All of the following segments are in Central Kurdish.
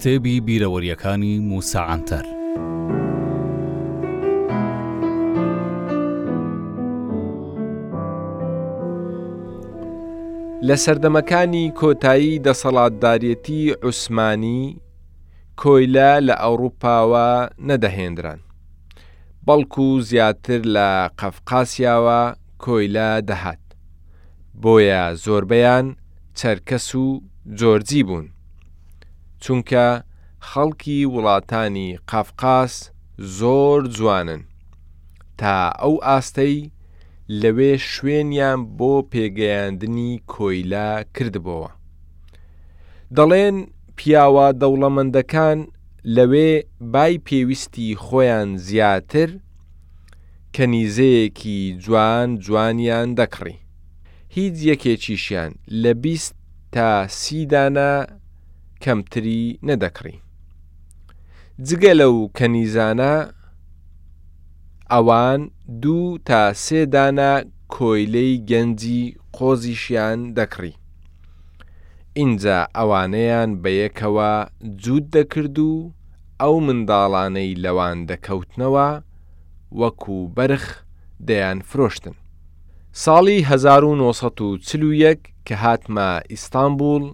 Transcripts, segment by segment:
کتێبی بیرەوەریەکانی موسا عەنتەر لە سەردەمەکانی کۆتایی دەسەڵاتدارەتی عوسمانی کۆیلە لە ئەوروپاوە نەدەهێنران بەڵکو زیاتر لە قەفقاسیاوە کۆیلە دەهات، بۆیە زۆربەیان چەرکەس و جۆرجی بوون، چونکە خەڵکی وڵاتانی قەفقاس زۆر جوانن، تا ئەو ئاستەی لەوێ شوێنیان بۆ پێگەیاندنی کۆیلە کردبۆوە. دەڵێن پیاوە دەوڵەمەندەکان لەوێ بای پێویستی خۆیان زیاتر کەنیزەیەکی جوان جوانیان دەکڕی هیچ یەکێکیشیان لە بیست تا سی دانە کەمتری نەدەکڕی جگە لەو کەنیزانە ئەوان دوو تا سێ دانە کۆیلەی گەنجی قۆزیشیان دەکڕی ئینجا ئەوانەیان بەیەکەوە جووت دەکرد و ئەو منداڵانەی لەوان دەکەوتنەوە وەکو بەرخ دەیانفرۆشتن. ساڵی هەزار و نۆ سەد و چل و یەک کە هاتمە ئیستانبوڵ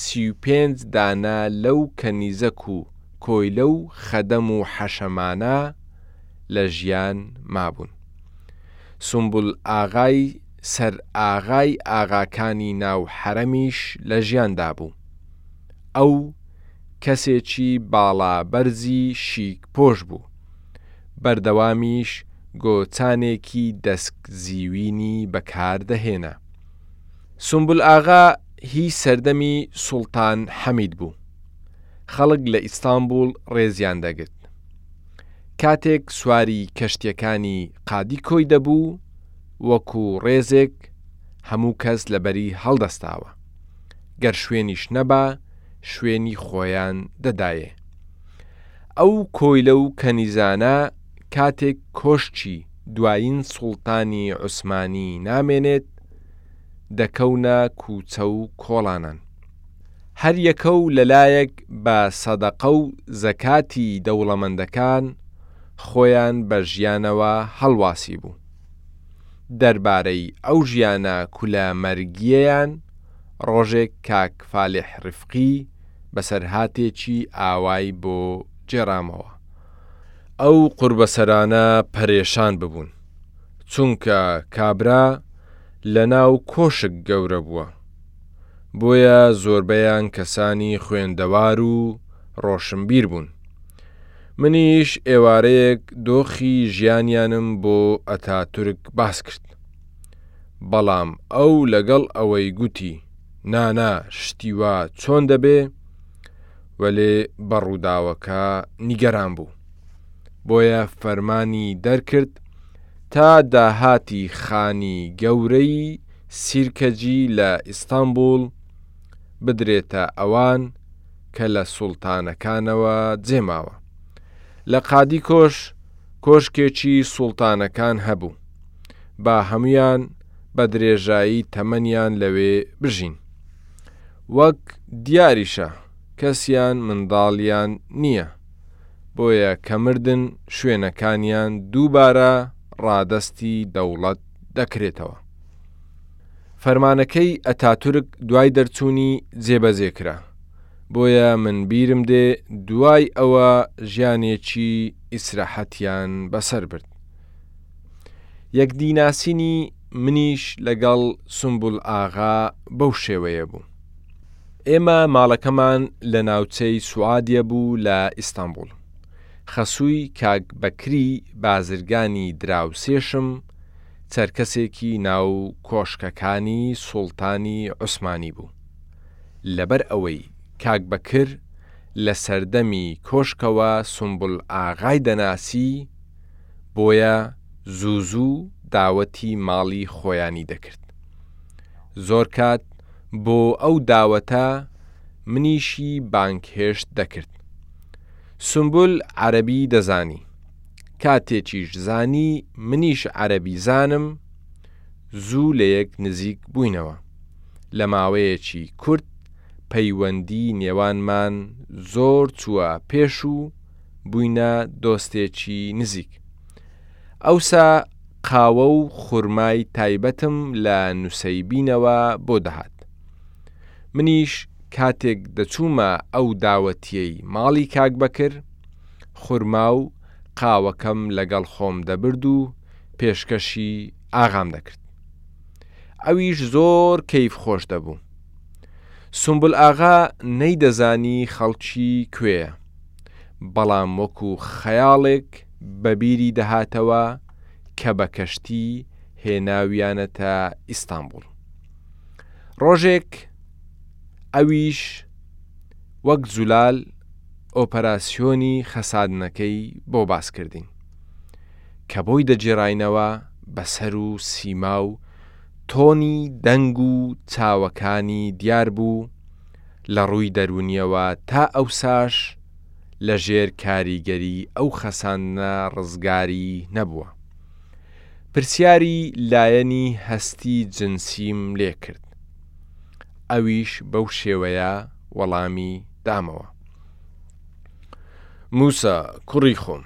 سی و پێنج دانە لەو کەنیزەک و کۆیلە و خەدەم و حەشەمانە لە ژیان مابوون. سومبول ئاغای سەر ئاغای ئاغاکانی ناو حەرەمیش لە ژیاندا بوو. ئەو کەسێکی باڵا بەرزی شیک پۆش بوو بەردەوامیش گۆچانێکی دەسک زیوینی بەکار دەهێنا سومبول ئاغا هی سەردەمی سوڵتان حەمید بوو خەڵک لە ئیستانبوڵ ڕێزیان دەگرت کاتێک سواری کەشتیەکانی قادی کۆی دەبوو وەکو ڕێزێک هەموو کەس لەبەری هەڵدەستاوە گەر شوێنیش نەبا شوێنی خۆیان دەدایێ. ئەو کۆیلە و کەنیزانە کاتێک کۆشکی دوایین سوڵتانی عوسمانی نامێنێت، دەکەونە کووچە و کۆڵانان. هەر یەکە و لە لایەک بە سەدەقە و زەکاتی دەوڵەمەندەکان خۆیان بە ژیانەوە هەڵواسیبوو. دەربارەی ئەو ژیانە کولە مەرگیەیان ڕۆژێک کاک فالح رفقی بەسەرهاتێکی ئاوای بۆ گێڕامەوە ئەو قوربەسەرانە پەرێشان ببوون چونکە کابرا لەناو کۆشک گەورە بووە بۆیە زۆربەیان کەسانی خوێندەوار و ڕۆشنبیر بوون منیش ئێوارەیەک دۆخی ژیانیانم بۆ ئەتاتورک باس کرد. بەڵام ئەو لەگەڵ ئەوەی گوتی نا نا شتی وا چۆن دەبێ، وەلێ بە ڕووداوەکە نیگەران بوو. بۆیە فەرمانی دەرکرد تا داهاتی خانی گەورەی سیرکەجی لە ئیستانبووڵ بدرێتە ئەوان، کە لە سوڵتانەکانەوە جێماوە. لە قادی کۆش کۆشکێکی سوڵتانەکان هەبوو. با هەمویان بە درێژایی تەمەنیان لەوێ بژین. وەک دیاریشە کەسیان منداڵیان نییە، بۆیە کە مردن شوێنەکانیان دووبارە ڕادەستی دەوڵەت دەکرێتەوە. فەرمانەکەی ئەتاتورک دوای دەرچوونی جێبەجێ کرا. بۆیە من بیرم دێ دوای ئەوە ژیانێکی ئیسرەحەتیان بەسەر برد. یەکدیناسینی منیش لەگەڵ سومبول ئاغا بەو شێوەیە بوو. ئێمە ماڵەکەمان لە ناوچەی سوادیە بوو لە ئیستانبوڵ. خەسووی کاک بەکری بازرگانی دراوسێشم، چەرکەسێکی ناو کۆشکەکانی سوڵتانی عوسمانی بوو. لەبەر ئەوەی کاک بەکر لە سەردەمی کۆشکەوە سومبول ئاغای دەناسی، بۆیە زوو زوو داوەتی ماڵی خۆیانی دەکرد. زۆر کات بۆ ئەو داوەتە منیشی بانگهێشت دەکرد. سومبول عەرەبی دەزانی. کاتێکیش زانی منیش عەرەبی زانم زوو لە یەک نزیک بووینەوە لە ماوەیەکی کورت پەیوەندی نێوانمان زۆر چووە پێش و بووینە دۆستێکی نزیک ئەوسا قاوە و خورمای تایبەتم لە نوسەیبینەوە بۆ دەهات منیش کاتێک دەچوومە ئەو داوەتیەی ماڵی کاک بەکر خورما و قاوەکەم لەگەڵ خۆم دەبرد و پێشکەشی ئاغام دەکرد. ئەویش زۆر کەیف خۆش دەبوو. سومبل ئاغا نەیدەزانی خەڵکی کوێیە، بەڵام وەکو خەیاڵێک بە بیری دەهاتەوە کە بە کەشتی هێناویانەتە ئیستانبوڵ. ڕۆژێک ئەویش وەک زولال، ئۆپەراسیۆنی خەساندنەکەی بۆ باس کردین کە بۆی دەگێڕاینەوە بە سەر و سیما و تۆنی دەنگ و چاوەکانی دیار بوو لە ڕووی دەروونیەوە تا ئەوساش لە ژێر کاریگەری ئەو خەساندنە ڕزگاری نەبووە پرسیاری لایەنی هەستی جنسیم لێ کرد ئەویش بەو شێوەیە وەڵامی دامەوە. موسا، کوڕی خۆم،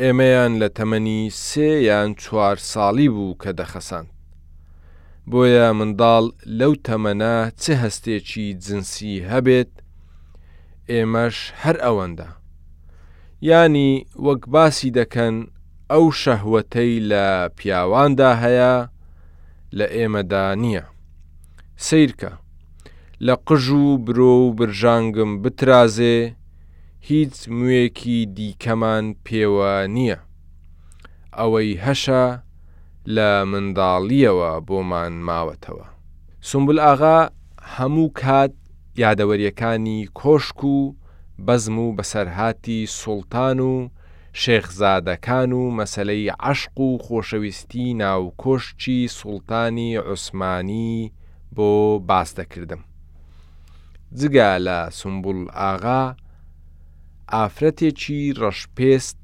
ئێمەیان لە تەمەنی سێ یان چوار ساڵی بوو کە دەخەساند. بۆیە منداڵ لەو تەمەنە چ هەستێکی جنسی هەبێت، ئێمەش هەر ئەوەندە. یانی وەک باسی دەکەن ئەو شەهوەتەی لە پیاواندا هەیە، لە ئێمەدا نییە. سەیرکە لە قژ و برۆ و برژانگم بترازێ هیچ موێکی دیکەمان پێوە نییە ئەوەی هەشە لە منداڵیەوە بۆمان ماوەتەوە سومبل ئاغا هەموو کات یادەوەریەکانی کۆشک و بەزم و بەسەرهاتی سوڵتان و شێخزادەکان و مەسەلەی عەشق و خۆشەویستی ناو کۆشکی سوڵتانی عوسمانی بۆ باس دەکردم جگە لە سومبول ئاغا ئافرەتێکی ڕەش پێست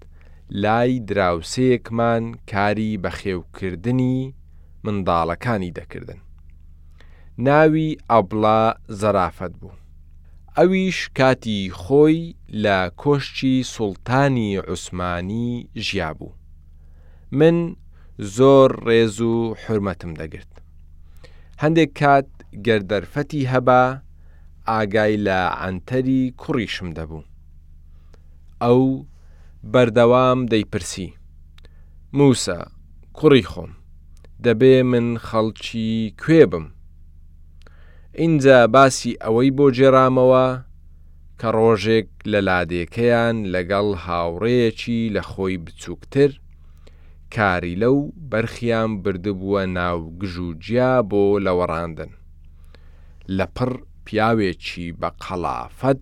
لای دراوسێیەکمان کاری بەخێوکردنی منداڵەکانی دەکردن ناوی ئەبڵە زەرافەت بوو. ئەویش کاتی خۆی لە کۆشکی سوڵتانی عوسمانی ژیابوو. من زۆر ڕێز و حورمەتم دەگرت. هەندێک کات گەر دەرفەتی هەبا ئاگای لە عەنتەری کوڕیشم دەبوو. ئەو بەردەوام دەیپرسی، مووسا کوڕی خۆم، دەبێ من خەڵکی کوێ بم؟ ئینجا باسی ئەوەی بۆ گێڕامەوە کە ڕۆژێک لە لادێکەیان لەگەڵ هاوڕێیەکی لە خۆی بچووکتر کاریلە و بەرخیان بردبووە ناو گژوگیا بۆ لەوەڕاندن لە پڕ پیاوێکی بە قەڵافەت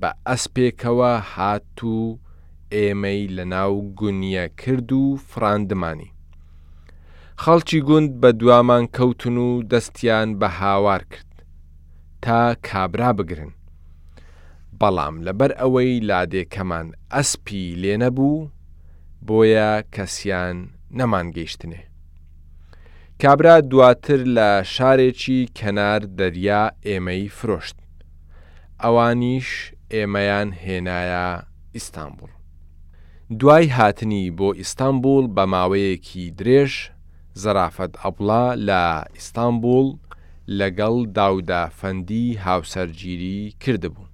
بە ئەسپێکەوە هات و ئێمەی لەناو گونیە کرد و فڕاندمانی خەڵکی گوند بە دوامان کەوتن و دەستیان بە هاوار کرد تا کابرا بگرن، بەڵام لەبەر ئەوەی لادێکەمان ئەسپی لێ نەبوو، بۆیە کەسیان نەمانگەیشتنێ. کابرا دواتر لە شارێکی کەنار دەریا ئێمەی فرۆشت. ئەوانیش ئێمەیان هێنایە ئیستانبوڵ. دوای هاتنی بۆ ئیستانبوڵ بە ماوەیەکی درێژ، زەرافەت ئەبڵا لە ئیستانبوڵ لەگەڵ داودە فەندی هاوسەرگیری کردبوو.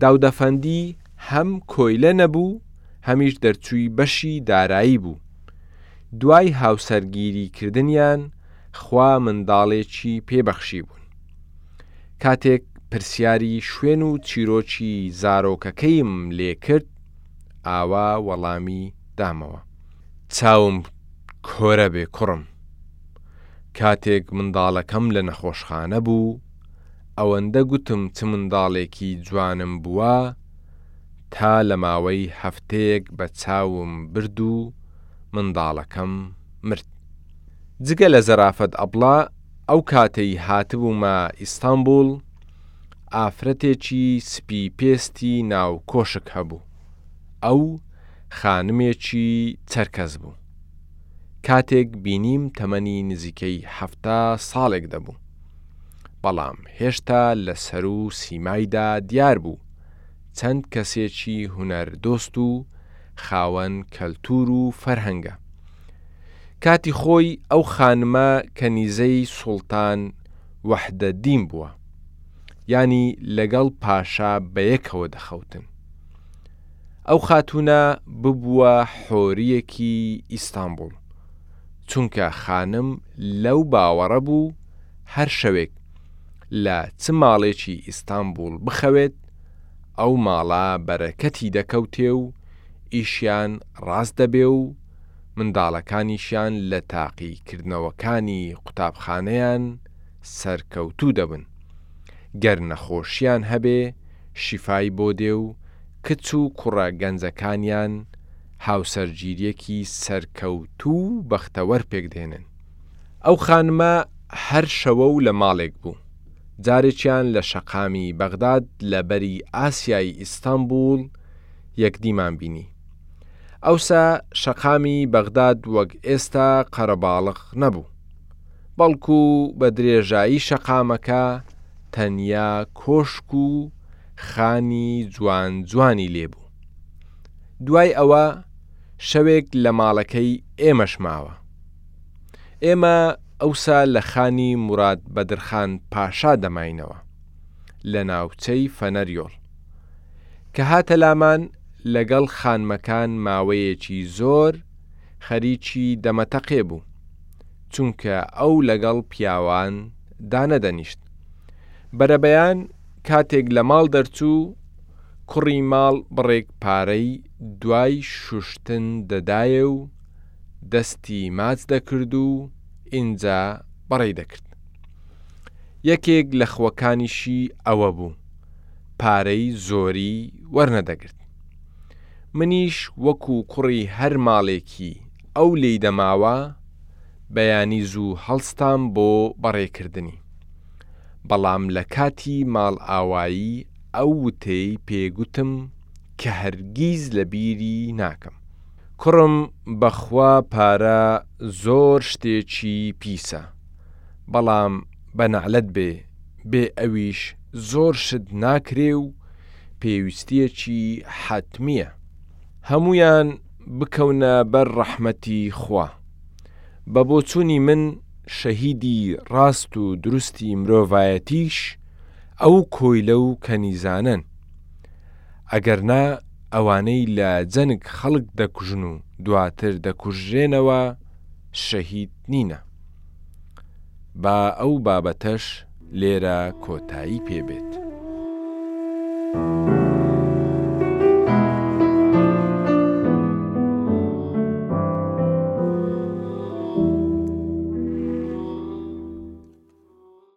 داودە فەندی هەم کۆیلە نەبوو، هەمیش دەرچووی بەشی دارایی بوو. دوای هاوسەرگیریکردنیان، خوا منداڵێکی پێ بەخشیبوون. کاتێک پرسیاری شوێن و چیرۆکی زارۆکەکەیم لێ کرد، ئاوا وەڵامی دامەوە. چاوم کۆرە بێ کوڕم. کاتێک منداڵەکەم لە نەخۆشخانە بوو، ئەوەندە گوتم چ منداڵێکی جوانم بووە، تا لە ماوەی هەفتەیەک بە چاوم برد و منداڵەکەم مرد جگە لە زەرافەت ئەبڵە ئەو کاتەی هاتبوومە ئیستانبووڵ ئافرەتێکی سپی پێستی ناو کۆشک هەبوو ئەو خانمێکی چەرکەز بوو کاتێک بینیم تەمەنی نزیکەی حەفتا ساڵێک دەبوو بەڵام هێشتا لە سەرو سیمایدا دیار بوو چەند کەسێکی هونەر دۆست و خاوەن کەلتور و فەرهەنگە. کاتی خۆی ئەو خانمە کەنیزەی سوڵتان وەحدەدین بووە. یانی لەگەڵ پاشا بەیەکەوە دەخەوتن. ئەو خاتوونە ببووە حۆرییەکی ئیستانبوڵ. چونکە خانم لەو باوەڕە بوو هەر شەوێک لە چ ماڵێکی ئیستانبوڵ بخەوێت، ئەو ماڵە بەرەکەتی دەکەوتێ و ئیشیان ڕاست دەبێ و منداڵەکانیشیان لە تاقیکردنەوەکانی قوتابخانەیان سەرکەوتوو دەبن. گەر نەخۆشییان هەبێ شیفای بۆ دێ و کچ و کوڕە گەنجەکانیان هاوسەرگیرییەکی سەرکەوتوو و بەختەوەر پێک دێنن. ئەو خانمە هەر شەوە و لە ماڵێک بوو. جارێکیان لە شەقامی بەغداد لە بەری ئاسیای ئیستانبووڵ یەکدیمان بینی. ئەوسا شەقامی بەغداد وەک ئێستا قەرەباڵغ نەبوو. بەڵکو بە درێژایی شەقامەکە تەنیا کۆشک و خانی جوان جوانی لێ بوو. دوای ئەوە شەوێک لە ماڵەکەی ئێمەش ماوە. ئێمە ئەوسا لە خانی موراد بەدرخان پاشا دەماینەوە لە ناوچەی فەنەریۆڵ. کە هاتە لامان لەگەڵ خانمەکان ماوەیەکی زۆر خەریکی دەمەتەقێ بوو، چونکە ئەو لەگەڵ پیاوان دانەدەنیشت. بەرەبەیان کاتێک لە ماڵ دەرچوو، کوڕی ماڵ بڕێک پارەی دوای شوشتن دەدایێ و دەستی ماچ دەکرد و ئینجا بەڕێی دەکرد. یەکێک لە خوەکانیشی ئەوە بوو، پارەی زۆری وەرنەدەگرت. منیش وەکو کوڕی هەر ماڵێکی ئەو لێی دەماوە، بەیانی زوو هەڵستام بۆ بەڕێکردنی. بەڵام لە کاتی ماڵئاوایی ئەو وتەی پێ گوتم کە هەرگیز لە بیری ناکەم. کوڕم بەخوا پارە زۆر شتێکی پیسە بەڵام بە نەعلەت بێ بێ ئەویش زۆر شت ناکرێ و پێویستیەکی حەتمیە هەموویان بکەونە بەر ڕەحمەتی خوا بە بۆچونی من شەهیدی ڕاست و دروستی مرۆڤایەتیش ئەو کۆیلە و کەنیزانەن ئەگەر نا ئەوانەی لە جەنگ خەڵک دەکوژن و دواتر دەکوژرێنەوە شەهید نینە. با ئەو بابەتەش لێرە کۆتایی پێ بێت.